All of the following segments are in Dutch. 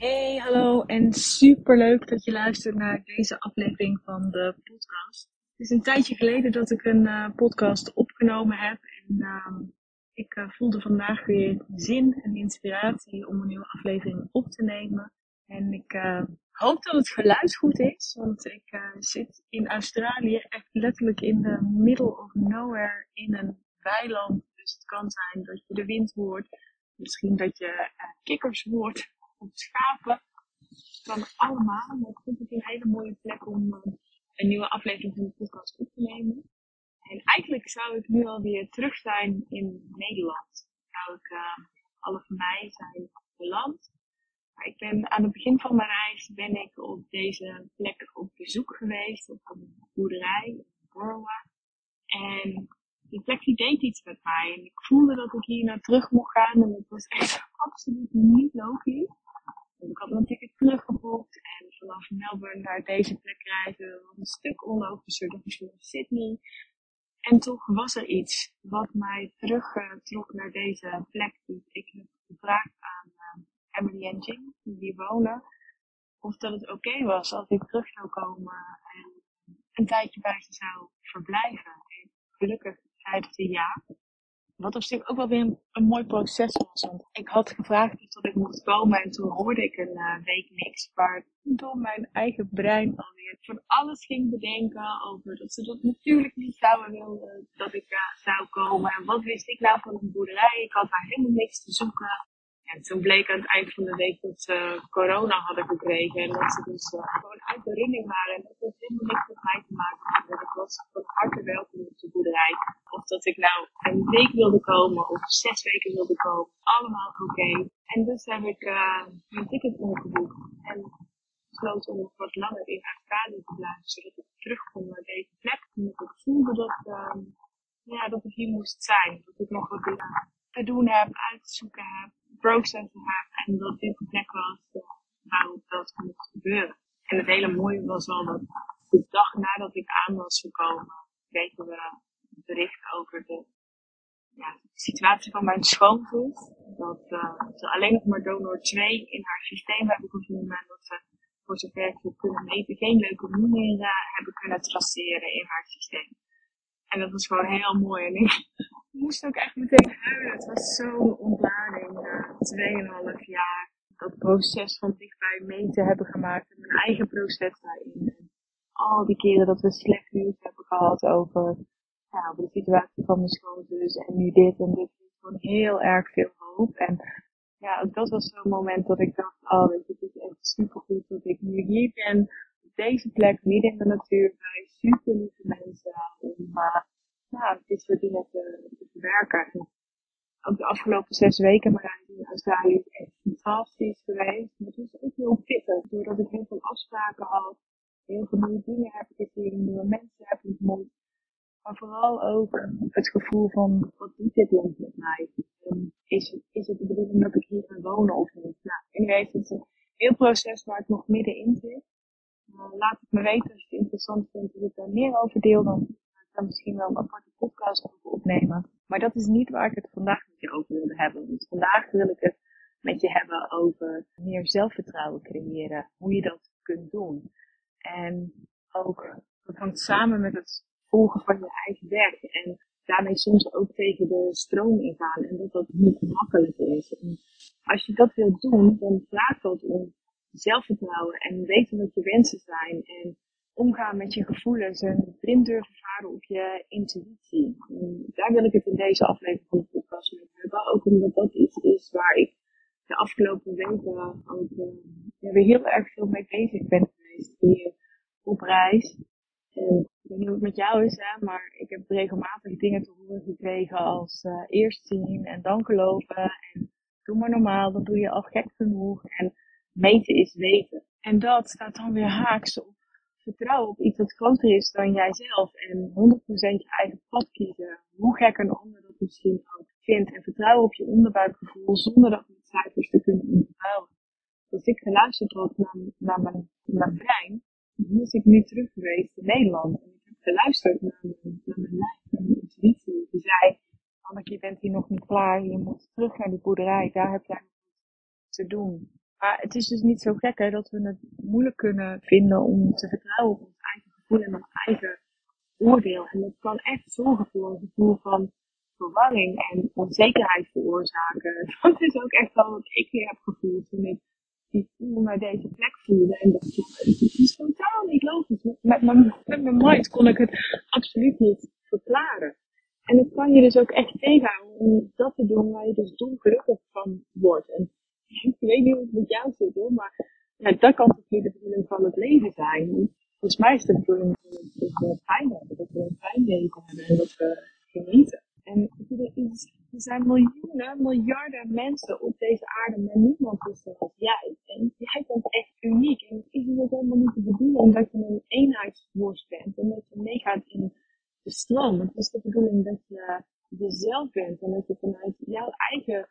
Hey, hallo en super leuk dat je luistert naar deze aflevering van de podcast. Het is een tijdje geleden dat ik een uh, podcast opgenomen heb en uh, ik uh, voelde vandaag weer zin en inspiratie om een nieuwe aflevering op te nemen. En ik uh, hoop dat het geluid goed is, want ik zit in Australië echt letterlijk in de middle of nowhere in een weiland. Dus het kan zijn dat je de wind hoort, misschien dat je kikkers hoort of schapen. Kan allemaal, maar ik vind het een hele mooie plek om uh, een nieuwe aflevering van de podcast op te nemen. En eigenlijk zou ik nu alweer terug zijn in Nederland. Zou ik uh, alle van mij zijn beland. Maar ik ben aan het begin van mijn reis ben ik op deze plek op bezoek geweest. Op een boerderij, in Borwa. En die plek deed iets met mij. En ik voelde dat ik hier naar terug mocht gaan. En het was echt absoluut niet logisch. Ik had mijn ticket teruggeboekt en vanaf Melbourne naar deze plek was een stuk onlogischer dan misschien Sydney. En toch was er iets wat mij terugtrok naar deze plek. Dus ik heb gevraagd aan uh, Emily en Jim, die wonen, of dat het oké was als ik terug zou komen en een tijdje bij ze zou verblijven. En gelukkig zeiden ze ja. Wat op zich ook wel weer een, mooi proces was. Want ik had gevraagd tot ik mocht komen en toen hoorde ik een uh, week niks. Maar door mijn eigen brein alweer van alles ging bedenken over dat ze dat natuurlijk niet zouden willen dat ik uh, zou komen. En wat wist ik nou van een boerderij? Ik had daar helemaal niks te zoeken. En toen bleek aan het eind van de week dat ze corona hadden gekregen. En dat ze dus uh, gewoon uit de running waren. En dat het helemaal niks met mij te maken had. ik was van harte welkom op de boerderij. Of dat ik nou een week wilde komen of zes weken wilde komen. Allemaal oké. En dus heb ik uh, mijn ticket omgeboekt. En besloten om wat langer in Australië te blijven. Zodat ik terug kon naar deze plek. Omdat ik voelde dat, uh, ja, dat ik hier moest zijn. Dat ik nog wat dingen te doen heb, uit te zoeken heb processen heb en dat dit de plek was waarop dat moest gebeuren. En het hele mooie was wel dat de dag nadat ik aan was gekomen, kregen we bericht over de ja, situatie van mijn schoonzus. Dat uh, ze alleen nog maar donor 2 in haar systeem hebben gevonden en dat ze voor zover ik we kunnen meten geen leukemie meer hebben kunnen traceren in haar systeem. En dat was gewoon heel mooi. En ik moest ook echt meteen huilen. Het was zo'n ontlading na 2,5 jaar. Dat proces van dichtbij mee te hebben gemaakt. En mijn eigen proces daarin. En al die keren dat we slecht nieuws hebben gehad over, ja, de situatie van mijn schoonzus. En nu dit en dit. Gewoon heel erg veel hoop. En ja, ook dat was zo'n moment dat ik dacht, oh weet is echt super goed dat ik nu hier ben op deze plek, midden in de natuur, bij super lieve mensen, om uh, nou, dit soort dingen te, te verwerken. En ook de afgelopen zes weken reis in Australië is echt fantastisch geweest. Maar het was ook heel pittig, doordat ik heel veel afspraken had, heel veel nieuwe dingen heb gezien, nieuwe mensen heb ontmoet. Maar vooral ook het gevoel van, wat doet dit land met mij? Is, het, is het de bedoeling dat ik hier ga wonen of niet? Nou, anyway, het is een heel proces waar ik nog middenin zit. Laat het me weten als je het interessant vindt dat ik daar meer over deel. Dan kan misschien wel een aparte podcast over opnemen. Maar dat is niet waar ik het vandaag met je over wilde hebben. Want vandaag wil ik het met je hebben over meer zelfvertrouwen creëren. Hoe je dat kunt doen. En ook, dat hangt samen met het volgen van je eigen weg. En daarmee soms ook tegen de stroom ingaan. En dat dat niet makkelijk is. En als je dat wilt doen, dan vraagt dat om zelfvertrouwen en weten wat je wensen zijn. En omgaan met je gevoelens en blind durven varen op je intuïtie. Daar wil ik het in deze aflevering van de podcast mee hebben. Ook omdat dat iets is waar ik de afgelopen weken ook ja, weer heel erg veel mee bezig ben geweest hier op reis. En ik weet niet hoe het met jou is, hè, maar ik heb regelmatig dingen te horen gekregen als uh, eerst zien en dan geloven. En doe maar normaal, dan doe je al gek genoeg. En meten is weten. En dat staat dan weer haaks op vertrouwen op iets dat groter is dan jijzelf en 100% je eigen pad kiezen, hoe gek een ander dat misschien ook vindt, en vertrouwen op je onderbuikgevoel zonder dat met cijfers te kunnen onderbouwen. Als ik geluisterd had naar, naar, mijn, naar mijn moest ik nu terug geweest in Nederland. En ik heb geluisterd naar mijn, naar mijn lijf, naar mijn intuïtie. Die zei, Anneke, je bent hier nog niet klaar, je moet terug naar die boerderij, daar heb jij nog te doen. Maar het is dus niet zo gek hè, dat we het moeilijk kunnen vinden om te vertrouwen op ons eigen gevoel en ons eigen oordeel. En dat kan echt zorgen voor een gevoel van verwarring en onzekerheid veroorzaken. Dat is ook echt wel wat ik weer heb gevoeld toen ik die voel naar deze plek voelde. En dat is totaal niet logisch. Met mijn, met mijn mind kon ik het absoluut niet verklaren. En het kan je dus ook echt tegenhouden om dat te doen waar je dus dolgelukkig van wordt. En ik weet niet hoe het met jou zit hoor, maar ja, dat kan toch niet de bedoeling van het leven zijn. Volgens mij is de bedoeling dat we fijn hebben, dat we een fijn leven hebben en dat we genieten. En er zijn miljoenen, miljarden mensen op deze aarde, maar niemand is zoals jij. En jij bent echt uniek. En het is dus ook helemaal niet de bedoeling dat je een eenheidsworst bent en dat je meegaat in de stroom. Het is de bedoeling dat je jezelf bent en dat je vanuit jouw eigen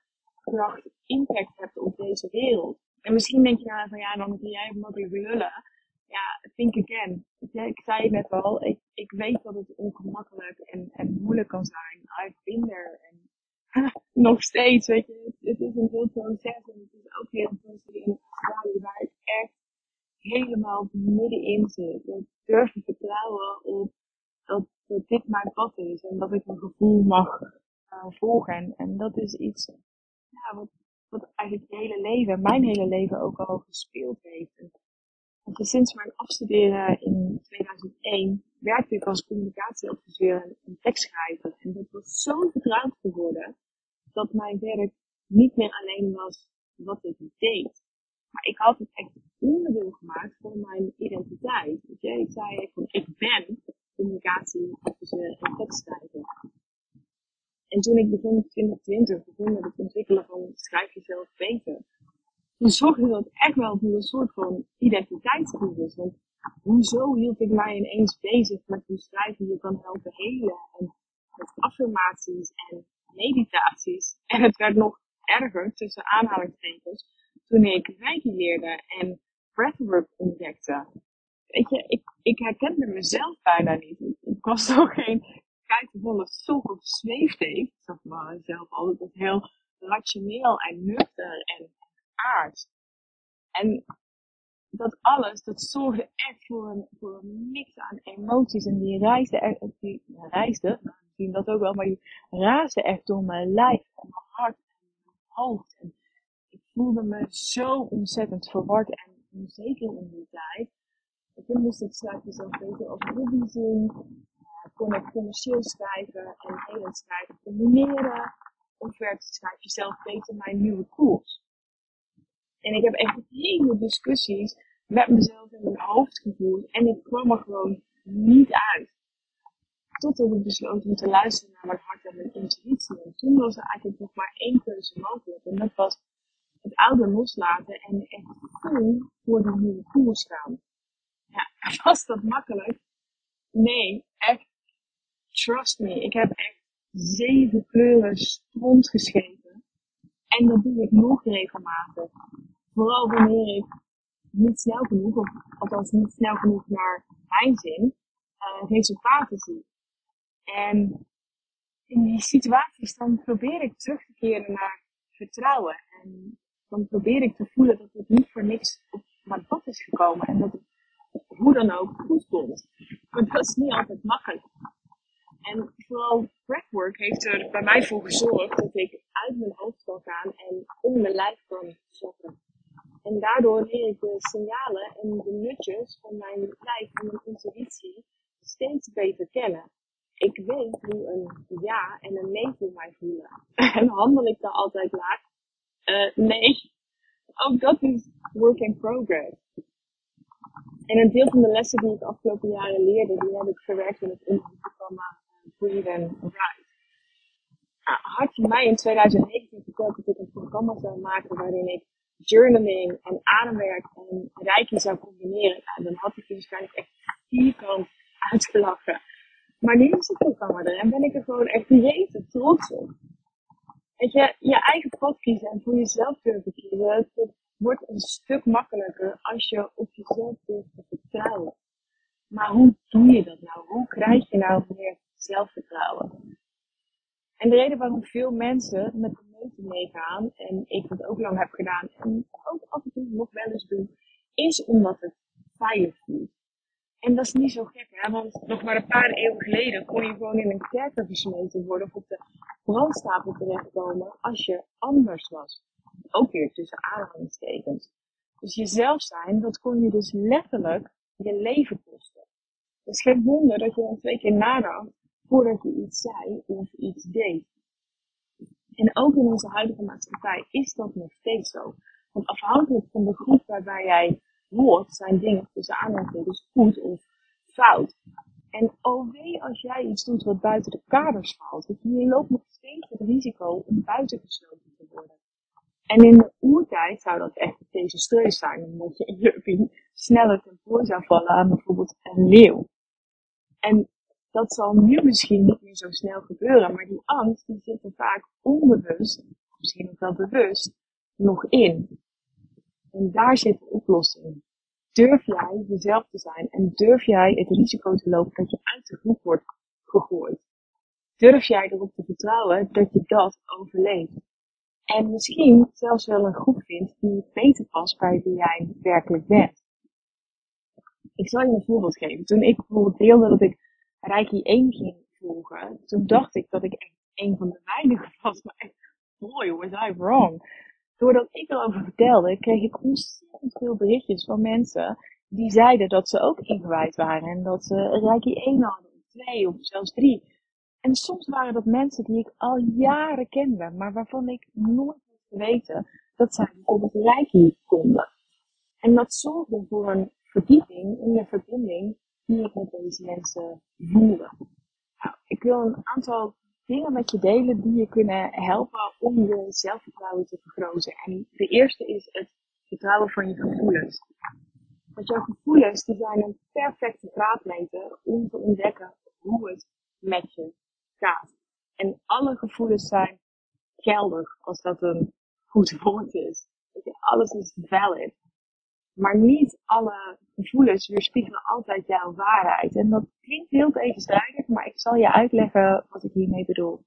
impact hebt op deze wereld. En misschien denk je nou van ja, dan kun jij makkelijk lullen. Ja, think again. Ik zei het net al, ik, ik weet dat het ongemakkelijk en, en moeilijk kan zijn. I've been there. En nog steeds, weet je. Het, is een heel proces en het is ook heel een proces in Australië waar ik echt helemaal middenin zit. Ik durf te vertrouwen op dat, dit mijn pad is en dat ik mijn gevoel mag uh, volgen. En, en dat is iets wat, wat eigenlijk je hele leven, mijn hele leven ook al gespeeld heeft. Want sinds mijn afstuderen in 2001 werkte ik als communicatieadviseur en tekstschrijver. En dat was zo vertrouwd geworden dat mijn werk niet meer alleen was wat ik deed. Maar ik had het echt onderdeel gemaakt van mijn identiteit. Ik zei van ik ben communicatieadviseur en tekstschrijver. En toen ik begin 2020 begon met het ontwikkelen van schrijf jezelf beter, toen zorgde dat echt wel voor een soort van identiteitscrisis. Want hoezo hield ik mij ineens bezig met hoe schrijven je kan helpen helen en met affirmaties en meditaties. En het werd nog erger, tussen aanhalingstekens, toen ik reiki leerde en breathwork ontdekte. Weet je, ik, ik herkende mezelf bijna niet. Ik was toch geen kijkvolle sok of zweefteef. Ik zag mezelf altijd heel rationeel en nuchter en aard. En dat alles, dat zorgde echt voor een, voor mix aan emoties. En die reisde die reisde, nou, zien dat ook wel, maar die raasde echt door mijn lijf en mijn hart en mijn hoofd. En ik voelde me zo ontzettend verward en onzeker in die tijd. Toen moest ik schrijf jezelf beter over hobby zien. Kon ik commercieel schrijven en helend schrijven combineren. Of werd schrijf jezelf beter mijn nieuwe koers. En ik heb echt hele discussies met mezelf in mijn hoofd gevoerd. En ik kwam er gewoon niet uit. Totdat ik besloot om te luisteren naar mijn hart en mijn intuïtie. En toen was er eigenlijk nog maar één keuze mogelijk. En dat was het oude loslaten en echt vol voor de nieuwe koers gaan. Ja, was dat makkelijk? Nee, echt. Trust me. Ik heb echt zeven kleuren stront geschreven. En dat doe ik nog regelmatig. Vooral wanneer ik niet snel genoeg, of althans niet snel genoeg naar mijn zin, uh, resultaten zie. En in die situaties dan probeer ik terug te keren naar vertrouwen. En dan probeer ik te voelen dat het niet voor niks op mijn pad is gekomen. En dat het hoe dan ook goed komt. Maar dat is niet altijd makkelijk. En vooral breathwork heeft er bij mij voor gezorgd dat ik uit mijn hoofd kan gaan en om mijn lijf kan zakken. En daardoor leer ik de signalen en de nutjes van mijn lijf en mijn intuïtie steeds beter kennen. Ik weet hoe een ja en een nee voor mij voelen. En handel ik dan altijd laag? Uh, nee. Ook dat is work in progress. En een deel van de lessen die ik de afgelopen jaren leerde, die heb ik verwerkt in het onderzoeksprogramma And Rise. Nou, had je mij in 2019 verteld dat ik een programma zou maken waarin ik journaling en ademwerk en reiki zou combineren, nou, dan had ik je waarschijnlijk echt uitgelachen. Maar nu is het allemaal er en ben ik er gewoon echt rete trots op. Weet je, je eigen pad kiezen en voor jezelf durven kiezen, dat wordt een stuk makkelijker als je op jezelf durft te vertrouwen. Maar hoe doe je dat nou? Hoe krijg je nou meer zelfvertrouwen? En de reden waarom veel mensen met de meute meegaan, en ik dat ook lang heb gedaan en ook af en toe nog wel eens doe, is omdat het veilig voelt. En dat is niet zo gek, hè? want nog maar een paar eeuwen geleden kon je gewoon in een kerker gesmeten worden of op de brandstapel terechtkomen als je anders was. Ook weer tussen aanhalingstekens. Dus jezelf zijn, dat kon je dus letterlijk je leven kosten. Het is geen wonder dat je dan twee keer nadacht voordat je iets zei of iets deed. En ook in onze huidige maatschappij is dat nog steeds zo. Want afhankelijk van de groep waarbij jij hoort, zijn dingen tussen aanhalingstekens goed of fout. En oh wee als jij iets doet wat buiten de kaders valt. Je loopt nog steeds het risico om buitengesloten te worden. En in de oertijd zou dat echt desastreus zijn, omdat je in sneller ten prooi zou vallen aan bijvoorbeeld een leeuw. En dat zal nu misschien niet meer zo snel gebeuren, maar die angst die zit er vaak onbewust, misschien ook wel bewust, nog in. En daar zit de oplossing. Durf jij jezelf te zijn en durf jij het risico te lopen dat je uit de groep wordt gegooid? Durf jij erop te vertrouwen dat je dat overleeft? En misschien zelfs wel een groep vindt die beter past bij wie jij werkelijk bent. Ik zal je een voorbeeld geven. Toen ik bijvoorbeeld deelde dat ik Reiki 1 ging volgen, toen dacht ik dat ik echt een van de weinigen was. Maar echt, boy, was I wrong. Doordat ik erover vertelde, kreeg ik ontzettend veel berichtjes van mensen die zeiden dat ze ook ingewijd waren en dat ze Reiki 1 hadden, of 2 of zelfs 3. En soms waren dat mensen die ik al jaren kende, maar waarvan ik nooit had geweten dat zij bijvoorbeeld Reiki konden. En dat zorgde voor een verdieping in de verbinding met deze mensen voelde. Nou, ik wil een aantal dingen met je delen die je kunnen helpen om je zelfvertrouwen te vergroten. En de eerste is het vertrouwen van je gevoelens. Want jouw gevoelens die zijn een perfecte graadmeter om te ontdekken hoe het met je gaat. En alle gevoelens zijn geldig, als dat een goed woord is. Alles is valid. Maar niet alle gevoelens weerspiegelen altijd jouw waarheid. En dat klinkt heel tegenstrijdig, maar ik zal je uitleggen wat ik hiermee bedoel.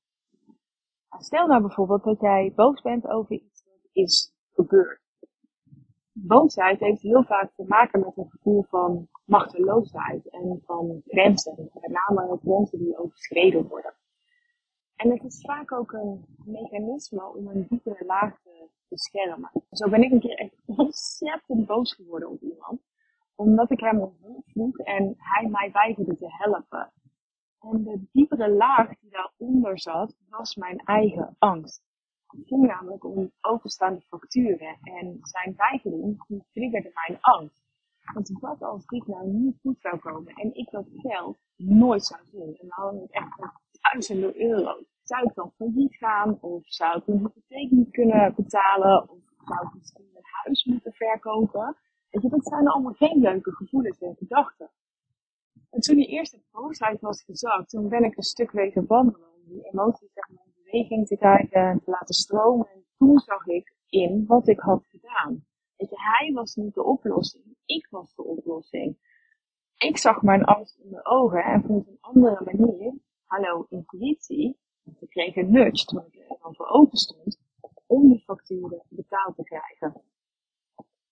Nou, stel nou bijvoorbeeld dat jij boos bent over iets dat is gebeurd. Boosheid heeft heel vaak te maken met een gevoel van machteloosheid en van grenzen. Met name grenzen die overschreden worden. En het is vaak ook een mechanisme om een diepere laag te beschermen. Zo ben ik een keer echt ontzettend boos geworden op iemand. Omdat ik hem vroeg en hij mij weigerde te helpen. En de diepere laag die daaronder zat, was mijn eigen angst. Het ging namelijk om openstaande facturen en zijn weigering die triggerde mijn angst. Want wat als dit nou niet goed zou komen en ik dat geld nooit zou zien? En dan we het echt duizenden euro's. Zou ik dan failliet gaan? Of zou ik een hypotheek niet kunnen betalen? Of zou ik misschien mijn huis moeten verkopen? Weet je, dat zijn allemaal geen leuke gevoelens en gedachten. En toen die eerste boosheid was gezakt, toen ben ik een stuk weten wandelen. Om die emoties zeg maar, in beweging te krijgen en te laten stromen. En toen zag ik in wat ik had gedaan. Weet je, hij was niet de oplossing. Ik was de oplossing. Ik zag mijn angst in de ogen en vond een andere manier, hallo intuïtie, kreeg een nudge toen er dan voor open stond, om die facturen betaald te krijgen.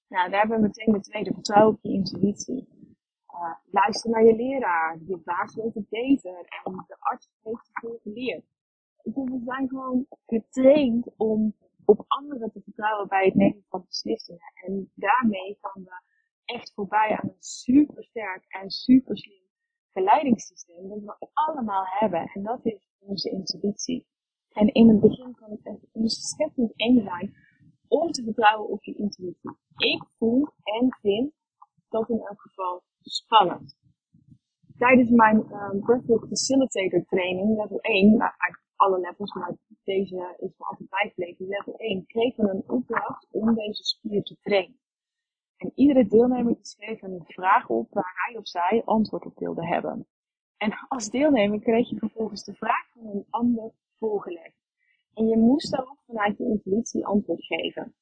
Nou, daar hebben we meteen de tweede, vertrouwen op je intuïtie. Uh, luister naar je leraar, je baas weet het beter en de arts heeft het veel geleerd. we zijn gewoon getraind om op anderen te vertrouwen bij het nemen van beslissingen. En daarmee gaan we echt voorbij aan een super sterk en super slim verleidingssysteem dat we allemaal hebben. En dat is onze intuïtie. En in het begin kan het echt ontzettend eng zijn om te vertrouwen op je intuïtie. Ik voel en vind dat in elk geval spannend. Tijdens mijn um, Breathwork Facilitator training, level 1, nou eigenlijk alle levels, maar deze is me altijd bijgebleven, level 1, kregen we een opdracht om deze spier te trainen. En iedere deelnemer schreef een vraag op waar hij of zij antwoord op wilde hebben. En als deelnemer kreeg je vervolgens de vraag van een ander voorgelegd. En je moest daarop vanuit je intuïtie antwoord geven.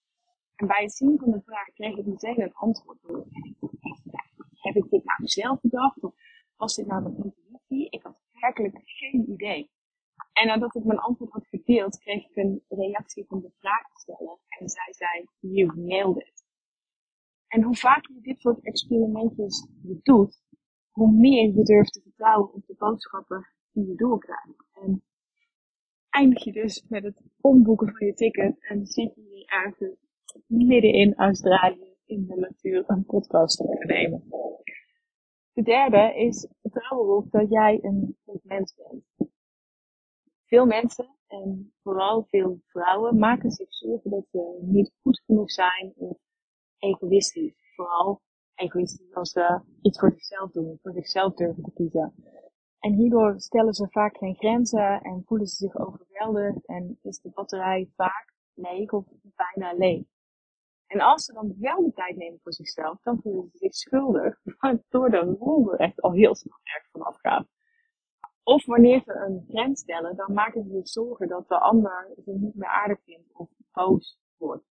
En bij het zien van de vraag kreeg ik meteen een antwoord door. En ik dacht, heb ik dit nou zelf bedacht? Of was dit nou mijn intuïtie? Ik had werkelijk geen idee. En nadat ik mijn antwoord had gedeeld, kreeg ik een reactie van de vraagsteller. En zij zei, you nailed it. En hoe vaker je dit soort experimentjes doet, hoe meer je durft te vertrouwen op de boodschappen die je doorkrijgt. En eindig je dus met het omboeken van je ticket en zit je hier ergens midden in Australië in de natuur een podcast te nemen. De derde is vertrouwen erop dat jij een goed mens bent. Veel mensen, en vooral veel vrouwen, maken zich zorgen dat ze niet goed genoeg zijn of egoïstisch. Vooral egoïstisch als ze iets voor zichzelf doen, voor zichzelf durven te kiezen. En hierdoor stellen ze vaak geen grenzen en voelen ze zich overweldigd en is de batterij vaak leeg of bijna leeg. En als ze dan wel de tijd nemen voor zichzelf, dan voelen ze zich schuldig, waardoor de rol er echt al heel snel erg vanaf gaat. Of wanneer ze een grens stellen, dan maken ze zich zorgen dat de ander ze niet meer aardig vindt of boos wordt.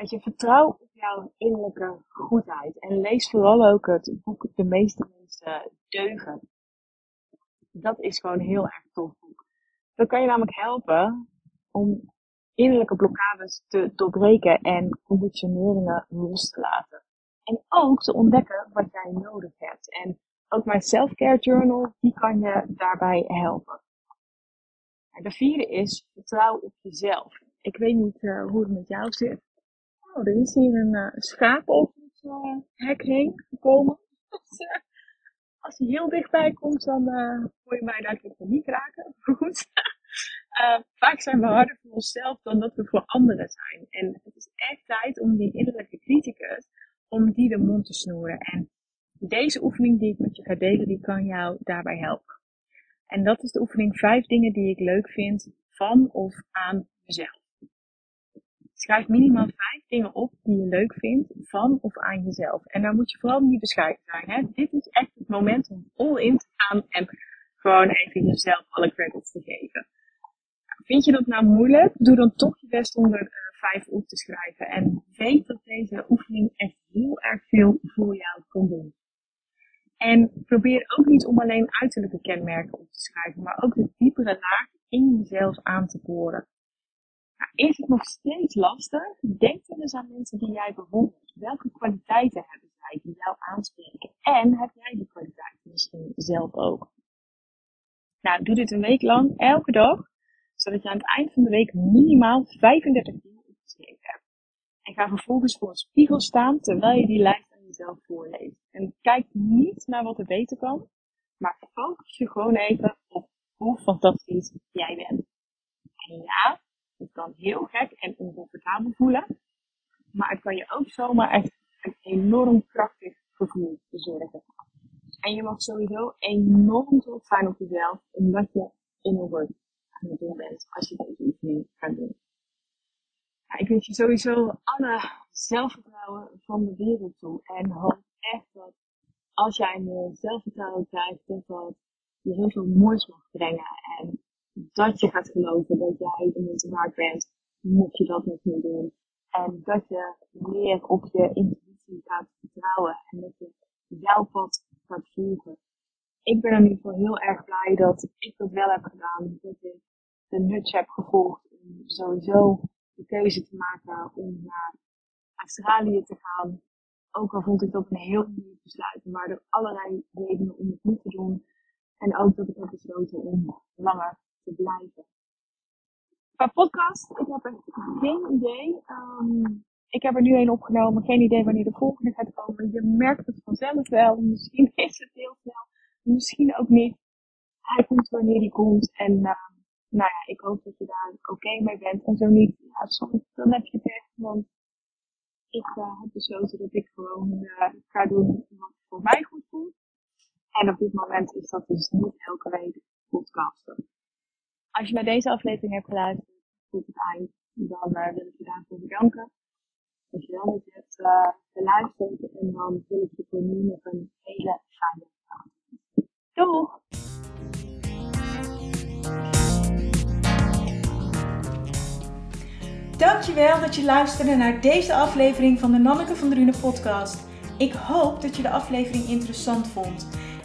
Dat je vertrouwt op jouw innerlijke goedheid. En lees vooral ook het boek De meeste mensen deugen. Dat is gewoon heel erg tof boek. Dat kan je namelijk helpen om innerlijke blokkades te doorbreken en conditioneringen los te laten. En ook te ontdekken wat jij nodig hebt. En ook mijn self-care journal, die kan je daarbij helpen. En de vierde is vertrouw op jezelf. Ik weet niet uh, hoe het met jou zit. Oh, er is hier een uh, schaap over het uh, hek heen gekomen. Als hij heel dichtbij komt, dan hoor je mij daar niet raken. Goed. Uh, vaak zijn we harder voor onszelf dan dat we voor anderen zijn. En het is echt tijd om die innerlijke criticus, om die de mond te snoeren. En deze oefening die ik met je ga delen, die kan jou daarbij helpen. En dat is de oefening vijf dingen die ik leuk vind van of aan mezelf. Schrijf minimaal vijf dingen op die je leuk vindt van of aan jezelf. En daar moet je vooral niet bescheiden zijn. Hè? Dit is echt het moment om all in te gaan en gewoon even jezelf alle credits te geven. Vind je dat nou moeilijk? Doe dan toch je best om uh, vijf op te schrijven. En weet dat deze oefening echt heel erg veel voor jou kan doen. En probeer ook niet om alleen uiterlijke kenmerken op te schrijven, maar ook de diepere laag in jezelf aan te boren. Nou, is het nog steeds lastig? Denk dan eens aan mensen die jij bewondert. Welke kwaliteiten hebben zij die jou aanspreken? En heb jij die kwaliteiten misschien zelf ook? Nou, doe dit een week lang, elke dag zodat je aan het eind van de week minimaal 35 dingen opgeschreven hebt. En ga vervolgens voor een spiegel staan terwijl je die lijst aan jezelf voorleest. En kijk niet naar wat er beter kan, maar focus je gewoon even op hoe fantastisch jij bent. En ja, het kan heel gek en oncomfortabel voelen, maar het kan je ook zomaar echt een enorm krachtig gevoel bezorgen. En je mag sowieso enorm trots zijn op jezelf, omdat je inner work aan het doen bent als je deze oefening gaat doen. Ja, ik wens je sowieso alle zelfvertrouwen van de wereld toe. En hoop echt dat als jij meer zelfvertrouwen krijgt, dat dat je heel veel moois mag brengen. En dat je gaat geloven dat jij de moeite waard bent, moet je dat nog niet doen. En dat je meer op je intuïtie gaat vertrouwen. En dat je jouw pad gaat volgen. Ik ben er nu voor heel erg blij dat ik dat wel heb gedaan. Dat ik de nudge heb gevolgd om sowieso de keuze te maken om naar Australië te gaan. Ook al vond ik dat een heel moeilijk besluit, maar er allerlei redenen om het niet te doen. En ook dat ik heb besloten om langer blijven. Qua podcast, ik heb echt geen idee. Um, ik heb er nu een opgenomen, geen idee wanneer de volgende gaat komen. Je merkt het vanzelf wel. Misschien is het heel snel, misschien ook niet. Hij komt wanneer hij komt. En uh, nou ja, ik hoop dat je daar oké mee bent. En zo niet, ja, soms dan heb je pech. Want ik uh, heb besloten dat ik gewoon uh, ga doen wat voor mij goed voelt. En op dit moment is dat dus niet elke week podcasten. Als je naar deze aflevering hebt geluisterd tot het eind, dan uh, wil ik je daarvoor bedanken. Dat je wel met hebt eh, geluisterd en dan wil ik je voor nu nog een hele fijne dag. Doeg! Dankjewel dat je luisterde naar deze aflevering van de Nanneke van Drune podcast. Ik hoop dat je de aflevering interessant vond.